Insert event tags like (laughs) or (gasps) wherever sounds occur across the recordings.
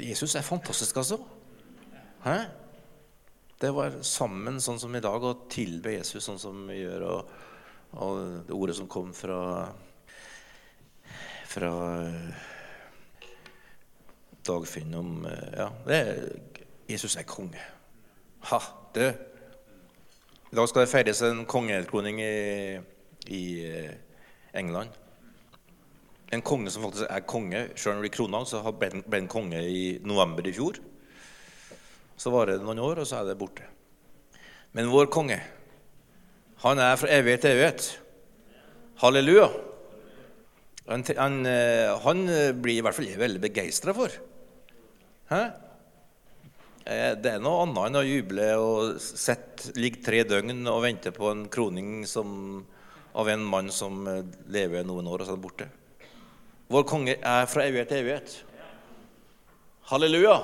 Jesus er fantastisk, altså. Hæ? Det var sammen sånn som i dag, å tilbe Jesus sånn som vi gjør. Og, og det ordet som kom fra fra Dagfinn om Ja, det er, Jesus er konge. Ha, du. I dag skal det feires en kongekroning i, i England. En konge som faktisk er konge. Sjøl han blir krona, så ble han konge i november i fjor. Så varer det noen år, og så er det borte. Men vår konge, han er fra evighet til evighet. Halleluja. Han, han, eh, han, blir i hvert fall jeg veldig begeistra for. Hæ? Eh, det er noe annet enn å juble og sitte, ligge tre døgn og vente på en kroning som, av en mann som eh, lever noen år, og så er borte. Vår konge er fra evighet til evighet. Halleluja.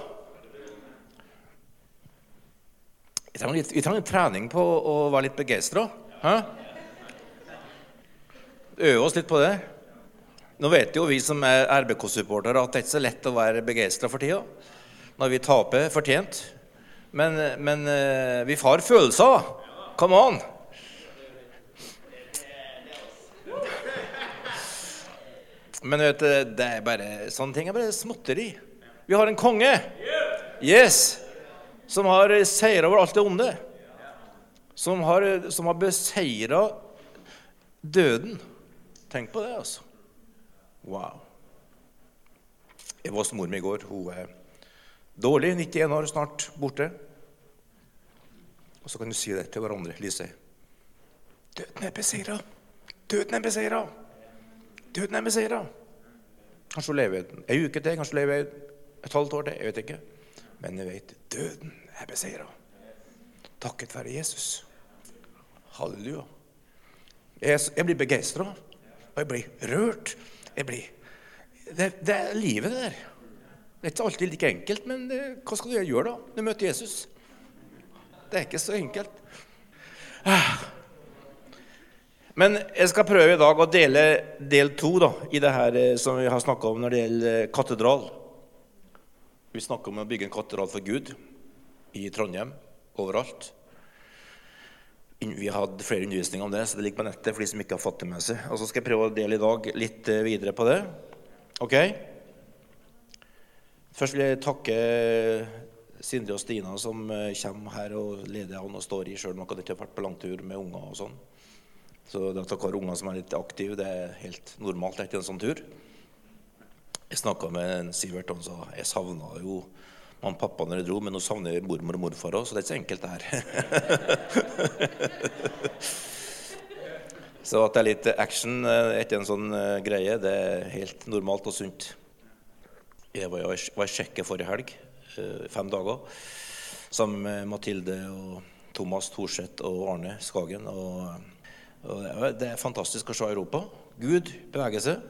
Vi trenger, litt, vi trenger trening på å være litt begeistra. Øve oss litt på det. Nå vet jo vi som er RBK-supportere, at det er ikke så lett å være begeistra for tida når vi taper fortjent. Men, men eh, vi får følelser. Come on! Men vet du, det er bare, sånne ting er bare småtteri. Vi har en konge. Yes! som har seira over alt det onde. Som har, som har beseira døden. Tenk på det, altså. Wow. Jeg var hos mor mi i går. Hun er dårlig, 91 år, snart borte. Og så kan du si det til hverandre, Lise. Døden er beseira. Døden er beseira. Døden er beseira. Kanskje hun lever ei uke til, kanskje hun lever et halvt år til. Jeg vet ikke. Men jeg vet døden er beseira. Takket være Jesus. Halleluja. Jeg, jeg blir begeistra, og jeg blir rørt. Jeg blir det, det, er livet, det der. Det er ikke alltid like enkelt, men det, hva skal du gjøre da? Du møter Jesus. Det er ikke så enkelt. Ah. Men jeg skal prøve i dag å dele del to da, i det her eh, som vi har snakka om når det gjelder eh, katedral. Vi snakker om å bygge en katedral for Gud i Trondheim, overalt. Vi har hatt flere undervisninger om det, så det ligger på nettet for de som ikke har fått det med seg. Og så skal jeg prøve å dele i dag litt eh, videre på det. Ok? Først vil jeg takke Sindre og Stina som kommer her og leder an og står i, sjøl om dere ikke har vært på langtur med unger og sånn. Så det at dere har unger som er litt aktive, det er helt normalt etter en sånn tur. Jeg snakka med Sivert, og han sa jeg savna jo mamma og pappa når jeg dro, men nå savner jeg mormor og morfar òg, så det er ikke så enkelt, det her. (laughs) så at det er litt action eh, etter en sånn uh, greie, det er helt normalt og sunt. Jeg var, i Tsjekkia forrige helg, uh, fem dager, sammen med Mathilde og Thomas Thorseth og Arne Skagen. Og det er fantastisk å se Europa. Gud beveger seg.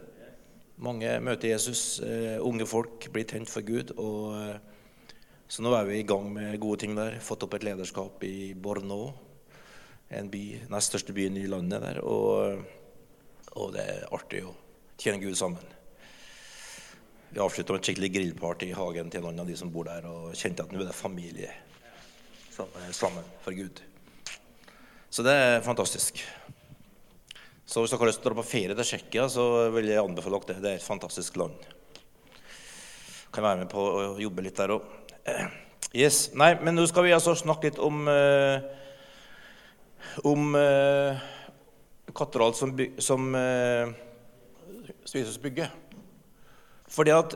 Mange møter Jesus. Uh, unge folk blir tent for Gud. og uh, Så nå er vi i gang med gode ting der. Fått opp et lederskap i Borno, en by, nest største byen i landet der. Og, og det er artig å tjene Gud sammen. Vi avslutta med et skikkelig grillparty i hagen til noen av de som bor der, og kjente at nå er det familie sammen for Gud. Så det er fantastisk. Så hvis dere har lyst til å dra på ferie til Tsjekkia, så vil jeg anbefale dere det. Det er et fantastisk land. Kan være med på å jobbe litt der òg. Yes. Nei, men nå skal vi altså snakke litt om uh, om uh, katedral som, by, som uh, Jesus bygger. Fordi at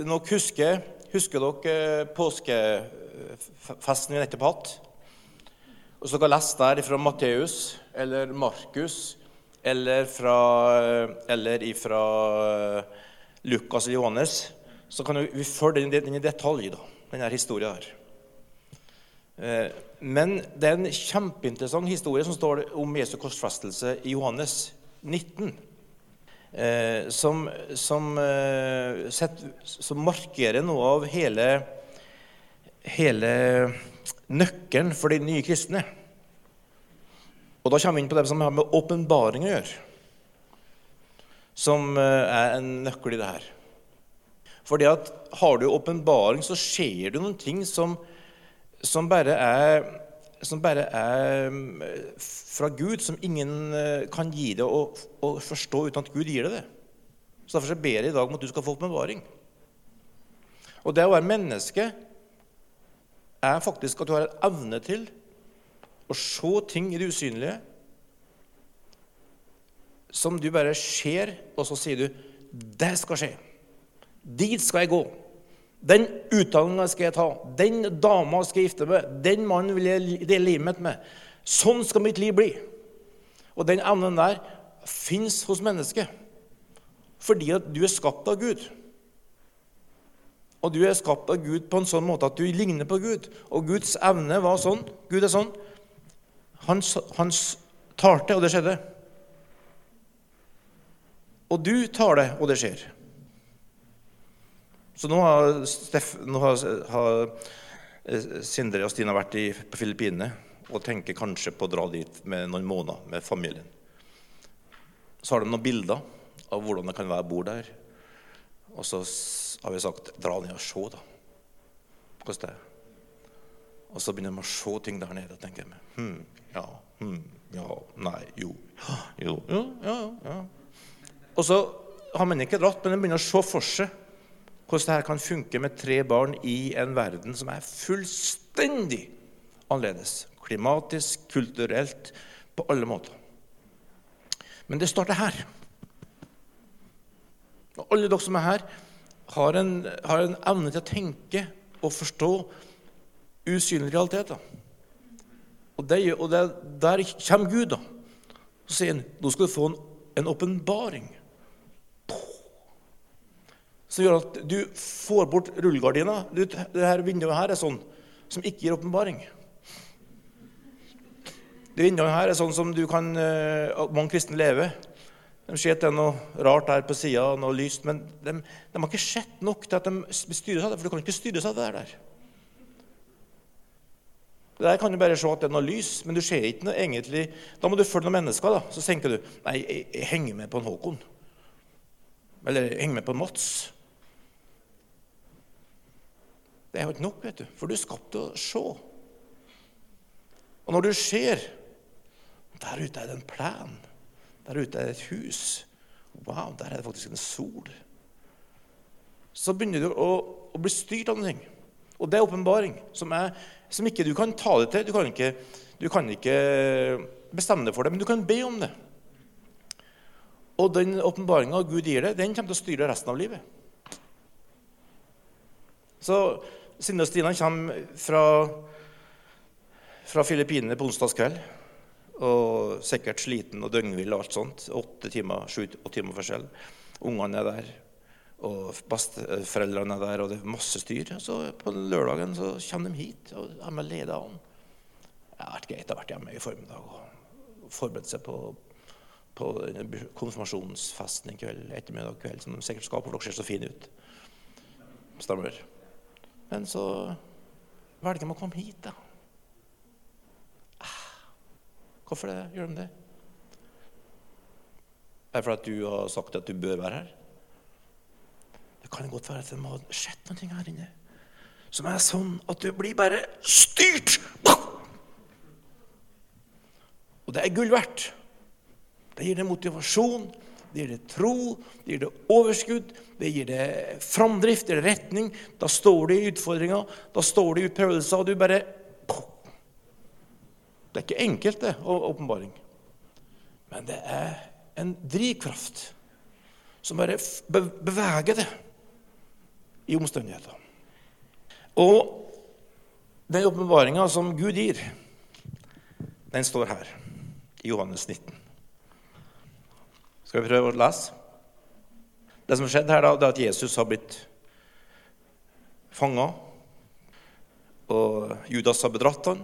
Nok husker, husker dere påskefesten vi nettopp hatt? Og så dere har lest der fra Matteus eller Markus eller fra, eller ifra Lukas eller Johannes, så kan vi følge den, i detalj, da, denne historien her. Eh, men det er en kjempeinteressant historie som står om Jesu korsfestelse i Johannes 19. Eh, som, som, eh, som, markerer noe av hele, hele nøkkelen for de nye kristne. Og da kommer vi inn på det som har med åpenbaring å gjøre, som eh, er en nøkkel i det her. Fordi at har du åpenbaring, så skjer det noen ting som, som, bare er, som bare er mm, fra Gud, som ingen eh, kan gi deg å, å forstå uten at Gud gir deg det. Så Derfor så ber jeg i dag om at du skal få åpenbaring. Og det å være menneske er faktisk at du har en evne til å se ting i det usynlige som du bare ser, og så sier du 'Det skal skje'. Dit skal jeg gå. Den utdanninga skal jeg ta. Den dama skal jeg gifte med. Den mannen vil jeg dele livet mitt med. Sånn skal mitt liv bli. Og den evnen der fins hos mennesket fordi at du er skapt av Gud. Og du er skapt av Gud på en sånn måte at du ligner på Gud. Og Guds evne var sånn. Gud er sånn. Han, han talte, og det skjedde. Og du tar det, og det skjer. Så nå har, Steff, nå har, har eh, Sindre og Stina vært i, på Filippinene og tenker kanskje på å dra dit med noen måneder med familien. Så har de noen bilder av hvordan det kan være å bo der. Og så har vi sagt dra ned og se, da. Hvordan det er. Og så begynner de å se ting der nede og tenker hm, ja, hm, ja, nei, jo, (gasps) jo, jo, ja, ja. Og så har man ikke dratt, men de begynner å se for seg hvordan dette kan funke med tre barn i en verden som er fullstendig annerledes. Klimatisk, kulturelt, på alle måter. Men det starter her. Og alle dere som er her, har en, har en evne til å tenke og forstå usynlige realiteter. Og, det, og det, der kommer Gud, da. Så sier han nå skal du få en åpenbaring som gjør at du får bort rullegardina. Det her vinduet her er sånn som ikke gir åpenbaring. Det vinduet her er sånn som du kan, at mange kristne lever. De ser at det er noe rart der på sida, noe lyst, men de, de, har ikke sett nok til at de styrer det. For du kan ikke styre av det der. Der kan du bare se at det er noe lys, men du ser ikke noe egentlig. Da må du følge noen mennesker. da. Så tenker du nei, jeg, jeg henger med på en Håkon. Eller jeg henger med på en Mats. Det er jo ikke nok, vet du, for du er skapt til å se. Og når du ser Der ute er det en plen. Der ute er det et hus. Wow, der er det faktisk en sol. Så begynner du å, å bli styrt av noe. Og det er åpenbaring, som, som, ikke du kan ta det til. Du kan, ikke, du kan ikke bestemme det for det, men du kan be om det. Og den åpenbaringa Gud gir deg, den kommer til å styre resten av livet. Så Sinde og Stina kommer fra, fra Filippinene på onsdagskveld. Og sikkert sliten og døgnvill og alt sånt. Åtte timer, sju timer forskjell. Ungene er der, og besteforeldrene er der, og det er masse styr. Så på lørdagen så kommer de hit og de med leda an. Det har vært greit å ha vært hjemme i formiddag og forberedt seg på, på konfirmasjonsfesten i kveld, ettermiddag kveld, som de sikkert skal, for dere ser så fine ut. Stemmer. Men så velger de å komme hit, da. Ah, hvorfor det? gjør de det? Er det fordi du har sagt at du bør være her? Det kan godt være at det må ha skjedd noe her inne som er sånn at du blir bare styrt. Og det er gull verdt. Det gir deg motivasjon, det gir deg tro, det gir deg overskudd, det gir deg framdrift, det gir deg retning. Da står det i utfordringer, da står det i utprøvelser, og du bare Det er ikke enkelt, det, åpenbaring. Men det er en drivkraft som bare beveger det i omstendigheter. Og den åpenbaringa som Gud gir, den står her i Johannes 19. Skal vi prøve å lese? Det som har skjedd her, da, det er at Jesus har blitt fanga, og Judas har bedratt han.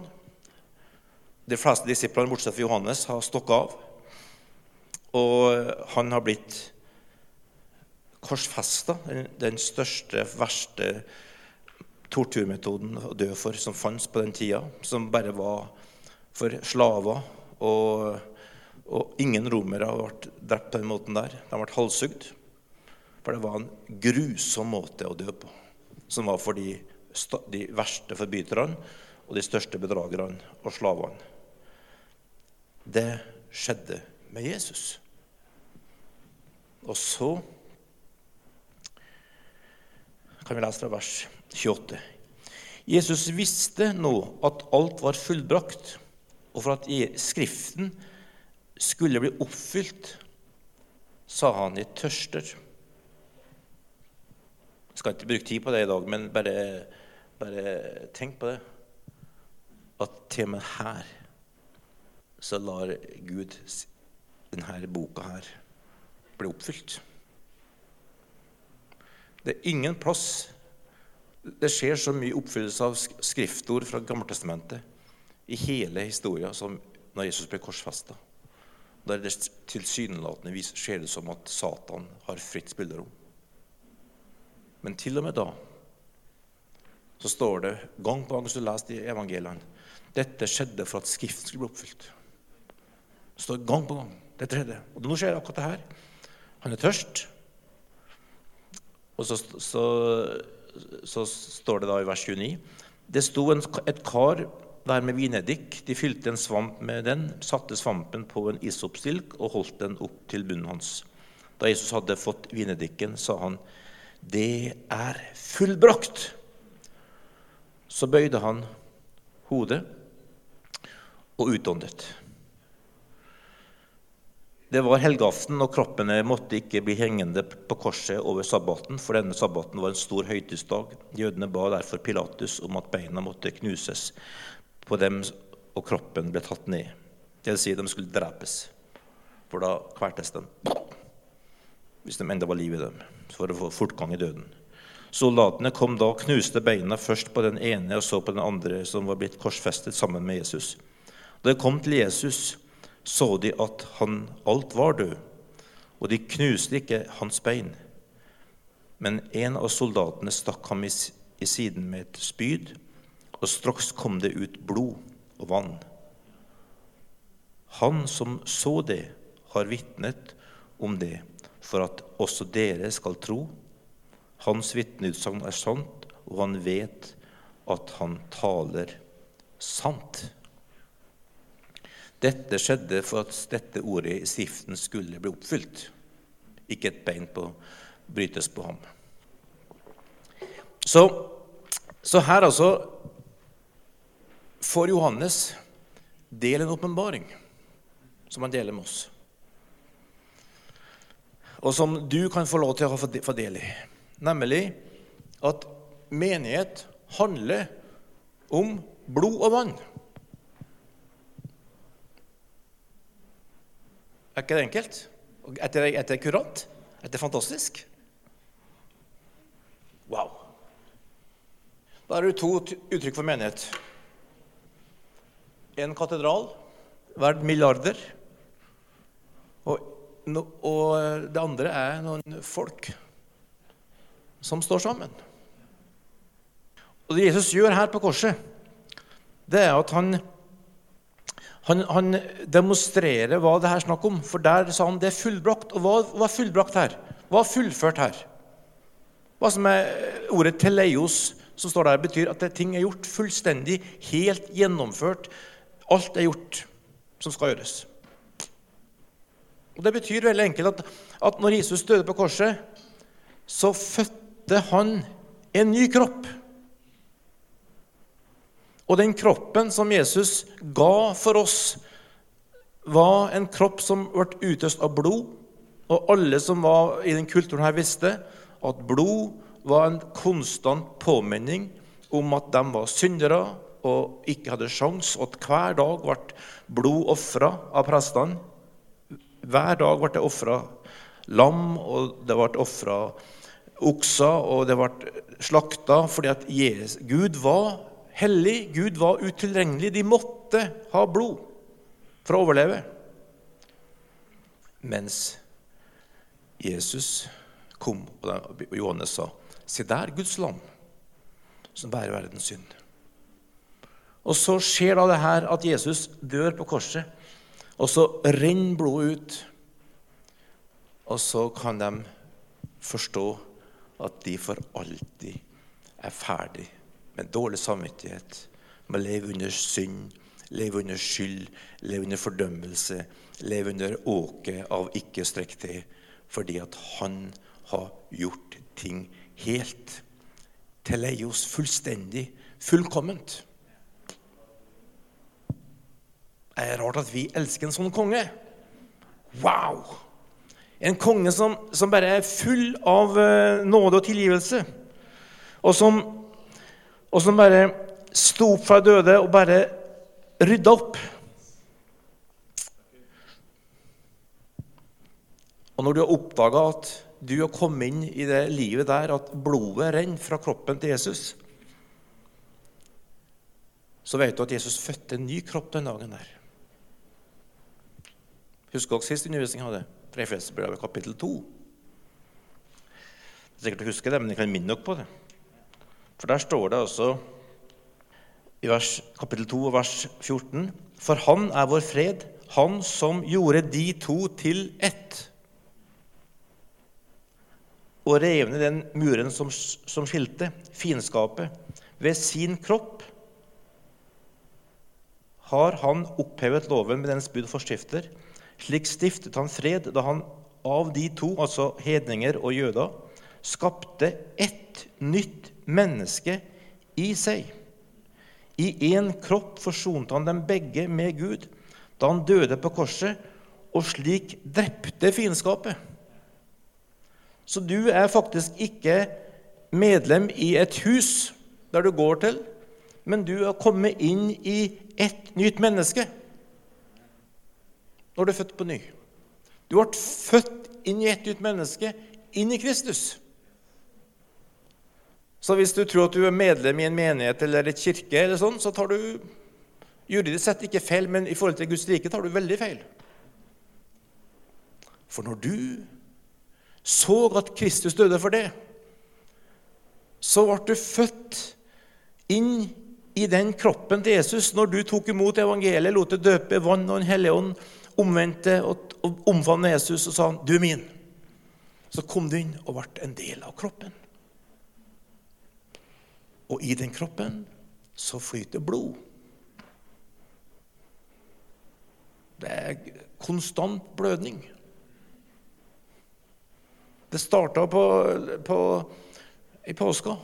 De fleste disiplene, bortsett fra Johannes, har stokket av. Og han har blitt korsfesta, den største, verste torturmetoden å dø for som fantes på den tida, som bare var for slaver og og ingen romere vært drept på den måten der. De vært halshugd. For det var en grusom måte å dø på, som var for de, de verste forbryterne og de største bedragerne og slavene. Det skjedde med Jesus. Og så kan vi lese fra vers 28. Jesus visste nå at alt var fullbrakt, og for at Skriften skulle bli oppfylt, sa han i tørster. Jeg skal ikke bruke tid på det i dag, men bare, bare tenk på det. At til og med her så lar Gud denne boka her bli oppfylt. Det er ingen plass det skjer så mye oppfyllelse av skriftord fra Gammeltestamentet i hele historien som når Jesus ble korsfesta. Der det tilsynelatende ser det som at Satan har fritt spillerom. Men til og med da så står det gang på gang hvis du leser i evangeliene dette skjedde for at Skriften skulle bli oppfylt. Det står gang på gang. Det tredje. Og nå skjer akkurat det her. Han er tørst. Og så, så, så står det da i vers 29 Det sto en, et kar der med vineddik. De fylte en svamp med den, satte svampen på en isopstilk og holdt den opp til bunnen hans. Da Jesus hadde fått vineddikken, sa han, 'Det er fullbrakt.' Så bøyde han hodet og utåndet. Det var helgeaften, og kroppene måtte ikke bli hengende på korset over sabbaten, for denne sabbaten var en stor høytidsdag. Jødene ba derfor Pilatus om at beina måtte knuses på dem, og kroppen ble tatt ned. Det vil si, de skulle drepes, for da kvertes de. Hvis de enda var liv i dem, for å få fortgang i døden. Soldatene kom da og knuste beina først på den ene og så på den andre som var blitt korsfestet sammen med Jesus. Da de kom til Jesus, så de at han alt var død, og de knuste ikke hans bein. Men en av soldatene stakk ham i, siden med et spyd, og straks kom det ut blod og vann. Han som så det, har vitnet om det, for at også dere skal tro. Hans vitneutsagn er sant, og han vet at han taler sant. Dette skjedde for at dette ordet i Skriften skulle bli oppfylt. Ikke et bein på, brytes på ham. Så, så her altså får Johannes del en åpenbaring som han deler med oss. Og som du kan få lov til å få del i. Nemlig at menighet handler om blod og vann. Er ikke det enkelt? Er det, er kurant? Er det fantastisk? Wow. Da er det to uttrykk for menighet. En katedral verdt milliarder. Og, og det andre er noen folk som står sammen. Og Det Jesus gjør her på korset, det er at han han, han, demonstrerer hva det er snakk om, for der sa han det er fullbrakt. Og hva var fullbrakt her? Hva er fullført her? Hva som er Ordet 'teleios' som står der, betyr at ting er gjort fullstendig, helt gjennomført. Alt er gjort som skal gjøres. Og Det betyr veldig enkelt at, at når Jesus døde på korset, så fødte han en ny kropp. Og den kroppen som Jesus ga for oss, var en kropp som ble utøst av blod. Og alle som var i den kulturen her, visste at blod var en konstant påminning om at de var syndere og ikke hadde sjans, og at hver dag ble blod ofra av prestene. Hver dag ble det ofra lam, og det ble ofra okser, og det ble slakta fordi at Jesus, Gud var hellig. Gud var utilregnelig. De måtte ha blod for å overleve. Mens Jesus kom, og Johannes sa, 'Se der, Guds lam, som bærer verdens synd'. Og så skjer da det her at Jesus dør på korset, og så renner blodet ut. Og så kan de forstå at de for alltid er ferdig med dårlig samvittighet, med å leve under synd, leve under skyld, leve under fordømmelse, leve under åket av ikke strekk til, fordi at han har gjort ting helt. Teleios fullstendig, fullkomment. Det er rart at vi elsker en sånn konge. Wow! En konge som, som bare er full av uh, nåde og tilgivelse. Og som, og som bare sto opp fra døde og bare rydda opp. Og når du har oppdaga at du har kommet inn i det livet der at blodet renner fra kroppen til Jesus, så vet du at Jesus fødte en ny kropp den dagen der. Husker dere sist undervisning hadde? Fra Efesbrevet kapittel 2. Det er sikkert å huske det, men jeg kan minne dere på det. For der står det altså i vers, kapittel 2 og vers 14.: For Han er vår fred, Han som gjorde de to til ett og rev ned den muren som, som skilte, fiendskapet, ved sin kropp har han opphevet loven med dens bud og forskrifter. Slik stiftet han fred da han av de to, altså hedninger og jøder, skapte ett nytt menneske i seg. I én kropp forsonte han dem begge med Gud da han døde på korset, og slik drepte fiendskapet. Så du er faktisk ikke medlem i et hus der du går til, men du er kommet inn i et nytt menneske når du er født på ny. Du ble født inn i et nytt menneske, inn i Kristus. Så hvis du tror at du er medlem i en menighet eller et kirke, eller sånn, så tar du juridisk sett ikke feil, men i forhold til Guds rike tar du veldig feil. For når du så at Kristus døde for det, så ble du født inn i den kroppen til Jesus når du tok imot evangeliet, lot deg døpe vann og Den hellige ånd, omvendte og omfavnet Jesus og sa 'Du er min'. Så kom du inn og ble en del av kroppen. Og i den kroppen så flyter blod. Det er konstant blødning. Det starta på, på, i påska.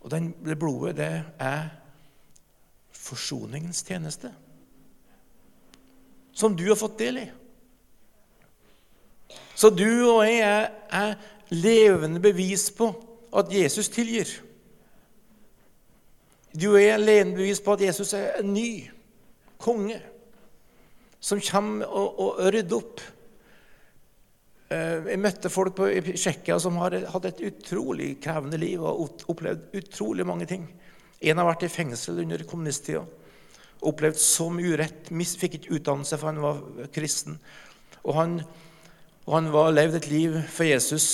Og den, det blodet, det er forsoningens tjeneste. Som du har fått del i. Så du og jeg er, er levende bevis på at Jesus tilgir. Du og jeg er levende på at Jesus er en ny konge som kommer og, og rydder opp. Eh, jeg møtte folk på, i Tsjekkia som har hatt et utrolig krevende liv og opplevd utrolig mange ting. En har vært i fengsel under kommunisttida. Opplevd mye urett. Fikk ikke utdannelse, for han var kristen. Og han, og han var levd et liv for Jesus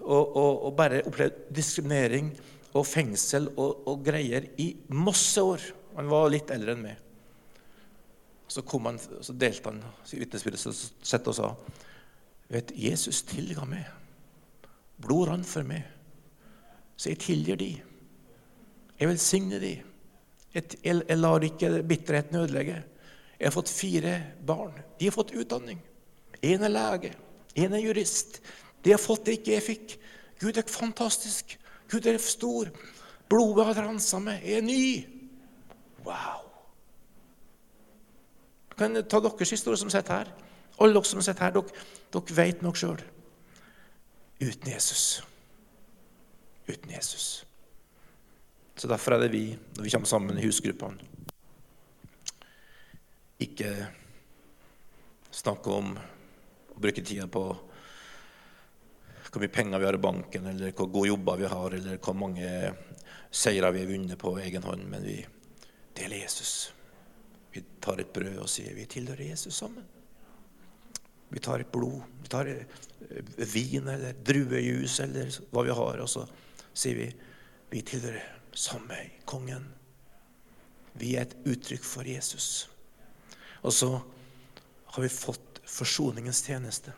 og, og, og bare opplevd diskriminering og fengsel og, og, greier i masse år. Han var litt eldre enn meg. Så, kom han, så delte han vitnesbyrdet og sa Vet, Jesus tilga meg. Blod rant for meg. Så jeg tilgir de. Jeg velsigner de. Jeg, jeg lar ikke bitterheten ødelegge. Jeg har fått fire barn. De har fått utdanning. En er lege, en er jurist. De har fått det ikke jeg fikk. Gud er fantastisk. Gud er stor. Blodet har rensa meg. Jeg er ny. Wow. Jeg kan ta deres historie som sitter her. Alle dere som sitter her, dere, dere vet nok sjøl. Uten Jesus. Uten Jesus. Så Derfor er det vi, når vi kommer sammen i husgruppene, ikke snakke om å bruke tida på hvor mye penger vi har i banken, eller hvor gode jobber vi har, eller hvor mange seire vi har vunnet på egen hånd, men vi deler Jesus. Vi tar et brød og sier vi tilhører Jesus sammen. Vi tar et blod, vi tar eh, vin eller druejus eller hva vi har, og så sier vi vi tilhører samme kongen. Vi er et uttrykk for Jesus. Og så har vi fått forsoningens tjeneste.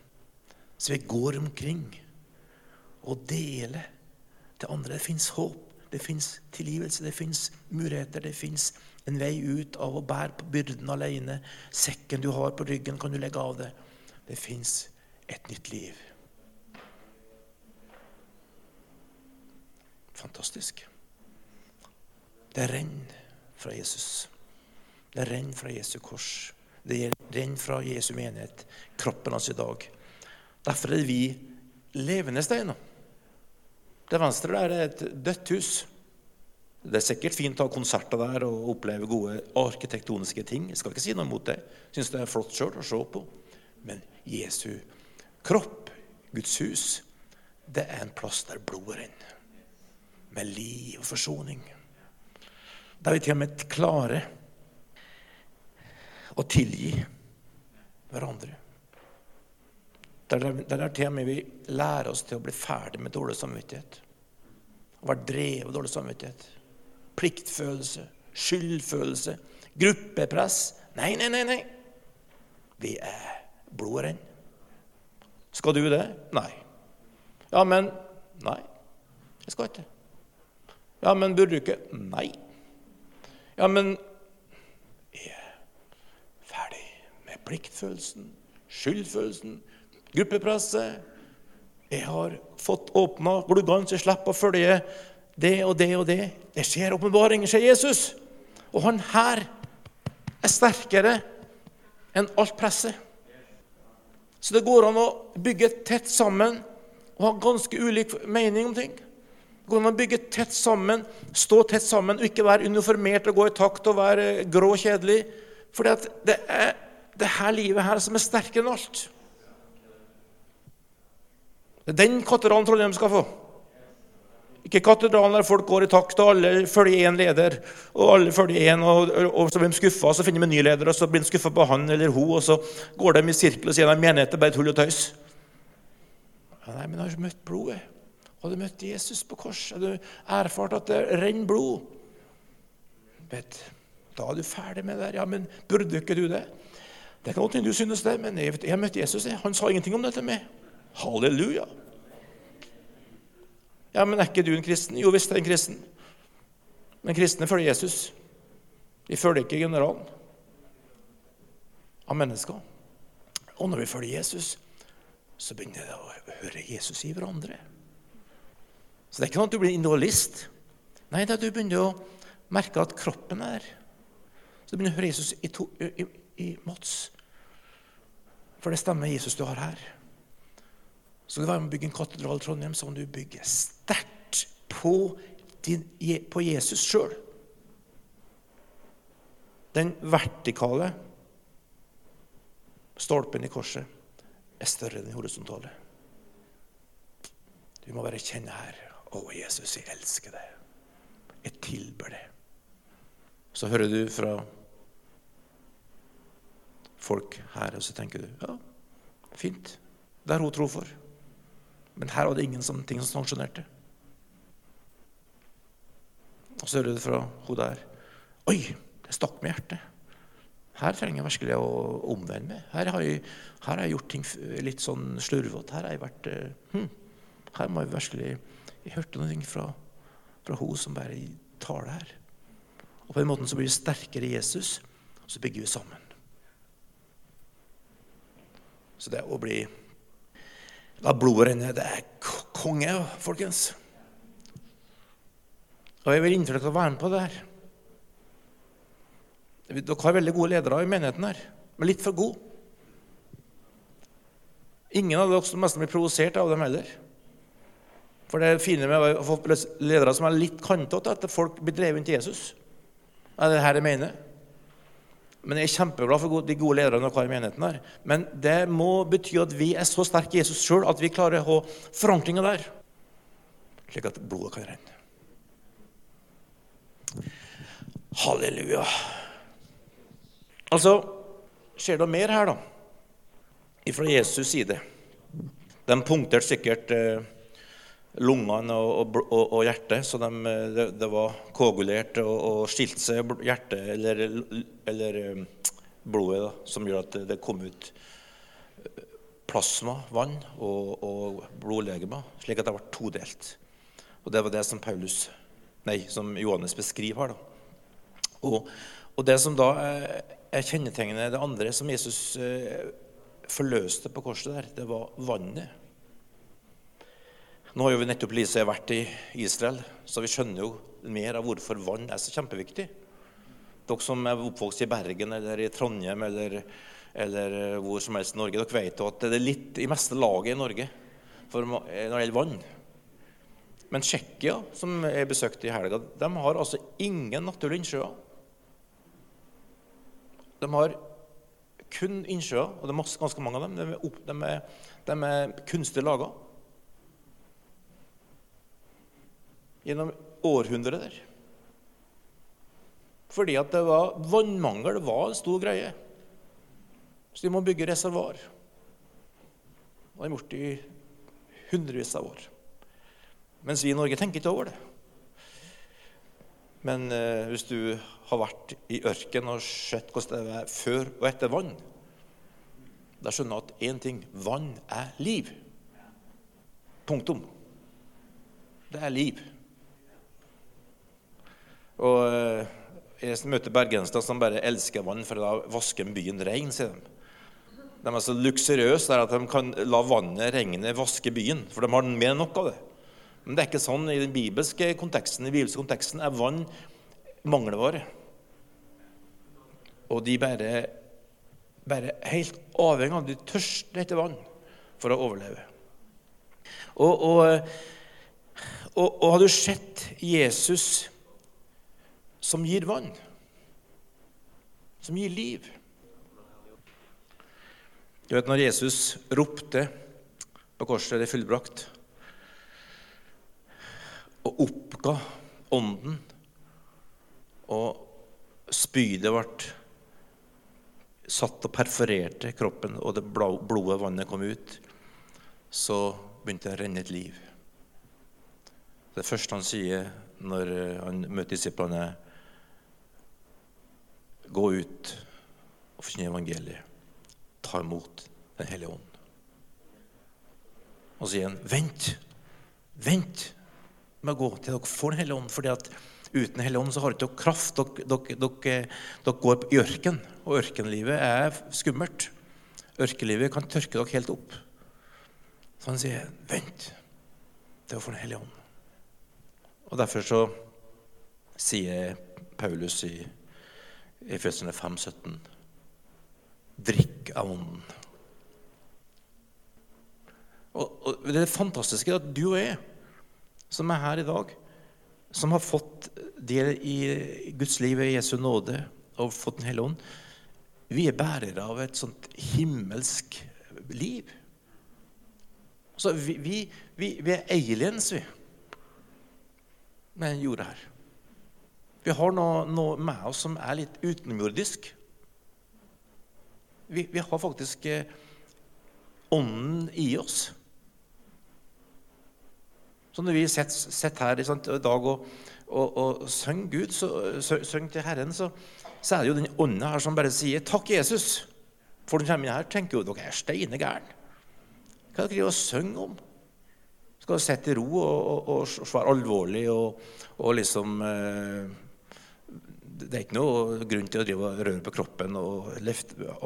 Så vi går omkring og deler til andre. Det fins håp, det fins tilgivelse, det fins muligheter. Det fins en vei ut av å bære på byrden alene. Sekken du har på ryggen, kan du legge av det. Det fins et nytt liv. Fantastisk. Det renner fra Jesus. Det renner fra Jesu kors. Det gjelder den fra Jesu menighet, kroppen hans i dag. Derfor er vi levende steiner. Det venstre der er et dødt hus. Det er sikkert fint å ha konserter der og oppleve gode arkitektoniske ting. Jeg skal ikke si noe mot det. Syns det er flott sjøl å se på. Men Jesu kropp, Guds hus, det er en plass der blodet renner. Med liv og forsoning. Der vi til og med klarer å tilgi hverandre. Der, der er til og med vi lærer oss til å bli ferdig med dårlig samvittighet. Å være drevet av dårlig samvittighet. Pliktfølelse, skyldfølelse, gruppepress. Nei, nei, nei. nei. Vi er blodrenn. Skal du det? Nei. Ja, men Nei, jeg skal ikke. Ja, men burde du ikke? Nei. Ja, men jeg er ferdig med pliktfølelsen, skyldfølelsen, gruppepresset. Jeg har fått åpna gluggene så jeg slipper å følge det og det og det. Det skjer åpenbaringer, sier Jesus. Og han her er sterkere enn alt presset. Så det går an å bygge tett sammen og ha ganske ulik mening om ting. Det går an å bygge tett sammen, stå tett sammen og ikke være uniformert og gå i takt og være grå og kjedelig. For det er det her livet her som er sterkere enn alt. Det er den katedralen Trondheim skal få. Ikke katedralen der folk går i takt, og alle følger én leder. Og alle følger én, og, og, så blir de skuffa, så finner de en ny leder, og så blir de skuffa på han eller hun, og så går de i sirkel og sier at menigheten er bare tull og tøys. Ja, nei, men jeg har møtt blodet. Har du møtt Jesus på kors? Har du erfart at det renner blod? Vet, da er du ferdig med det. Ja, men burde ikke du det? Det er ikke noe du synes det, men jeg, jeg har møtt Jesus. Han sa ingenting om dette med. Halleluja. Ja, men er ikke du en kristen? Jo visst er en kristen. Men kristne følger Jesus. De følger ikke generalen av mennesker. Og når vi følger Jesus, så begynner det å høre Jesus i hverandre. Så det er ikke noe at du blir individualist. Nei, det er at du begynner å merke at kroppen er Så du begynner å høre Jesus i, to, i, i Mats. For det stemmer Jesus du har her. Så du være med å bygge en katedral i Trondheim, så må du bygge sterkt på, på Jesus sjøl. Den vertikale stolpen i korset er større enn den horisontale. Du må bare kjenne her Å, Jesus, jeg elsker deg. Jeg tilber deg. Så hører du fra folk her, og så tenker du ja, fint. Det er hun tro for. Men her var det ingen som, ting som sanksjonerte. Og så hører du fra hun der Oi, det stakk med hjertet. Her trenger jeg virkelig å omvende meg. Her har jeg, her har jeg gjort ting litt sånn slurvete. Her har jeg vært hm, Her må jeg virkelig Jeg hørte noe fra, fra hun som bare tar det her. Og på den måten så blir vi sterkere i Jesus, og så bygger vi sammen. Så det å bli La blodet renne. Det er konge, folkens. Og jeg vil innføre dere å være med på det her. Dere har veldig gode ledere i menigheten her, men litt for gode. Ingen av dere som nesten blir provosert av dem heller. For det fine med å få ledere som er litt kantete, at folk blir drevet inn til Jesus. Er det her jeg mener? Men jeg er kjempeglad for de gode lederne dere har i menigheten. her. Men det må bety at vi er så sterke i Jesus sjøl at vi klarer å ha forankringa der, slik at blodet kan renne. Halleluja. Altså, skjer det mer her, da? Fra Jesus' side. De punkterte sikkert eh, lungene og, og, og, hjertet, så de, det, det, var koagulert og, og skilte seg hjertet eller, eller, blodet da, som gjør at det kom ut. plasma, vann, og, og blodlegemer, slik at det ble todelt. Og Det var det som Paulus, nei, som Johannes beskriver her. da. Og, og det som da er kjennetegnet det andre som Jesus eh, forløste på korset der, det var vannet. Nå har jo vi nettopp Lise vært i Israel, så vi skjønner jo mer av hvorfor vann er så kjempeviktig. Dere som er oppvokst i Bergen eller i Trondheim eller, eller hvor som helst i Norge, dere vet jo at det er litt i meste laget i Norge for, når det gjelder vann. Men Tsjekkia, som jeg besøkte i helga, de har altså ingen naturlige innsjøer. De har kun innsjøer, og det er ganske mange av dem. De er, opp, de er, de er kunstig laga. Gjennom århundrer. Fordi at det var vannmangel var en stor greie. Så de må bygge reservoar. Det har de gjort i hundrevis av år. Mens vi i Norge tenker ikke over det. Men eh, hvis du har vært i ørken og sett hvordan det er før og etter vann, da skjønner du at én ting vann er liv. Punktum. Det er liv. Og eh, jeg møter bergensere som bare elsker vann, for da vasker byen ren, sier de. De er så luksuriøse at de kan la vannet, regne, vaske byen. For de har mer enn nok av det. Men det er ikke sånn i den bibelske konteksten. I bibelske konteksten er vann mangelvare. Og de bare, bare helt avhengig av De tørster etter vann for å overleve. Og, og, og, og har du sett Jesus som gir vann, som gir liv. Du vet når Jesus ropte på korset 'Det er fullbrakt' og oppga ånden, og spydet ble satt og perforerte kroppen, og det blodet vannet kom ut, så begynte det å renne et liv. Det første han sier når han møter disiplene, er Gå ut og forkynne evangeliet. Ta imot Den hellige ånd. Og så sier han, vent. Vent med å gå til dere får Den hellige ånd. fordi at uten Hellige ånd så har dere ikke kraft. Dere, dere, dere går i ørken, og ørkenlivet er skummelt. Ørkenlivet kan tørke dere helt opp. Så han sier, vent til å få Den hellige ånd. Og derfor så sier Paulus i Efeserne 5, 17. Drikk av Ånden. Og, og, Det er fantastiske at du og jeg, som er her i dag, som har fått del i Guds liv i Jesu nåde og fått Den hellige ånd, vi er bærere av et sånt himmelsk liv. Så vi, vi, vi, vi er aliens, vi, med jorda her. Vi har noe, noe, med oss som er litt utenomjordisk. Vi, vi, har faktisk eh, ånden i oss. Så når vi sitter her sant, i dag og, og, og synger Gud, så, synger til Herren, så, så, er det jo den ånden her som bare sier 'Takk, Jesus'. For den kommer inn her tenker jo dere er steine gærne. Hva er det dere synger om? Skal sitte i ro og, og, og være alvorlig og, og liksom eh, det er ikke noe grunn til å drive og røre på kroppen og,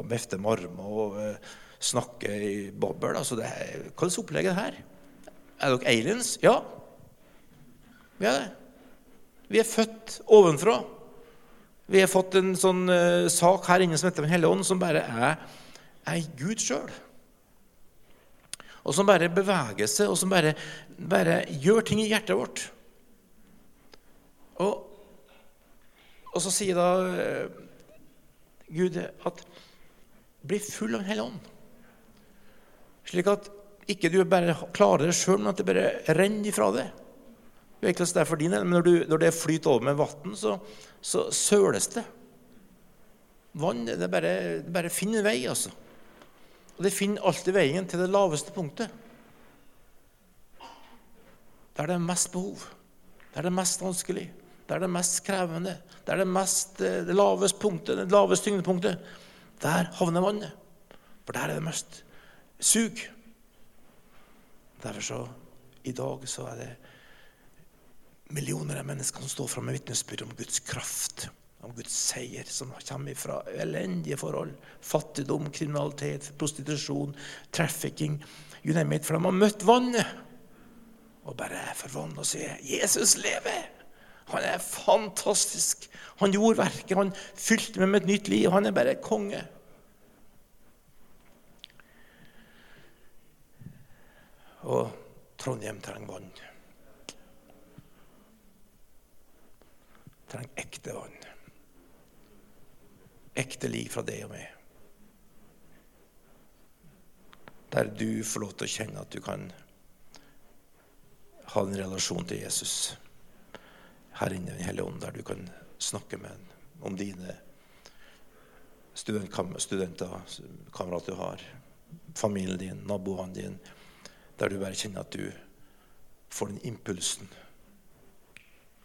mefte med armer og uh, snakke i babbel. Altså, er, hva slags opplegg er det her? Er dere aliens? Ja. Vi er det. Vi er født ovenfra. Vi har fått en sånn uh, sak her inne som heter Den hellige ånd, som bare er, er Gud sjøl. Og som bare beveger seg, og som bare, bare gjør ting i hjertet vårt. Og og så sier da eh, Gud at bli full av Den hellige ånd. Slik at ikke du bare klarer det sjøl, men at det bare renner ifra deg. Det er ikke for din men når, du, når det flyter over med vann, så, så, søles det. Vann det bare, det bare finner en vei, altså. Og det finner alltid veien til det laveste punktet. Der det er mest behov. Der det er mest vanskelig. Det er det mest krevende. Det er det, mest, eh, det laveste punktet, det laveste tyngdepunktet. Der havner vannet. For der er det mest sug. Derfor så, i dag så er det millioner av mennesker som står fram med vitnesbyrd om Guds kraft, om Guds seier, som kommer fra elendige forhold. Fattigdom, kriminalitet, prostitusjon, trafficking. You name it. For de har møtt vannet og bare forvandla og sier 'Jesus lever'. Han er fantastisk. Han gjorde verket. Han fylte meg med et nytt liv. Han er bare konge. Og Trondheim trenger vann. Trenger ekte vann. Ekte liv fra deg og meg. Der du får lov til å kjenne at du kan ha en relasjon til Jesus her inne i Den hellige ånd, der du kan snakke med ham om dine studenter, kamerater du har, familien din, naboene dine der du bare kjenner at du får den impulsen.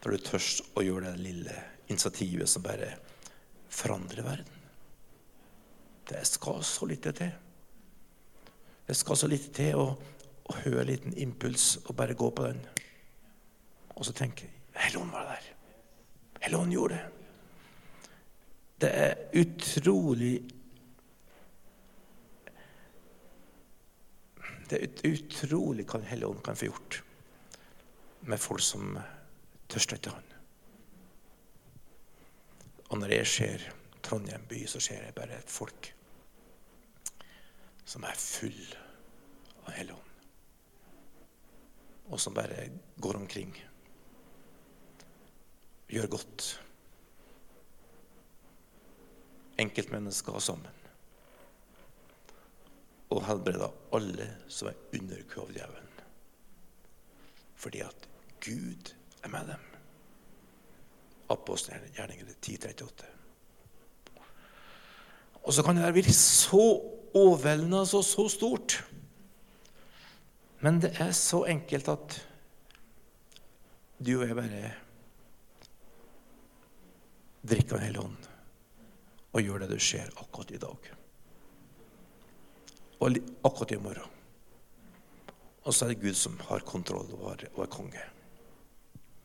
Der du tør å gjøre det lille initiativet som bare forandrer verden. Det skal så lite til. Det skal så lite til å, å høre en liten impuls og bare gå på den. Og så tenke Helligånd var der. Helligånd gjorde det. Det er utrolig Det er utrolig hva Den kan få gjort med folk som tørster etter Han. Og når jeg ser Trondheim by, så ser jeg bare et folk som er full av Hellig Og som bare går omkring. Gjør godt. Enkeltmennesker sammen og helbreder alle som er under djevelen. Fordi at Gud er med dem. Apostelgjerningen 1038. Og så kan det virke så overveldende og så, stort. Men det er så enkelt at du og jeg bare drikker Den hellige ånd og gjør det du ser akkurat i dag og akkurat i morgen. Og så er det Gud som har kontroll og er konge.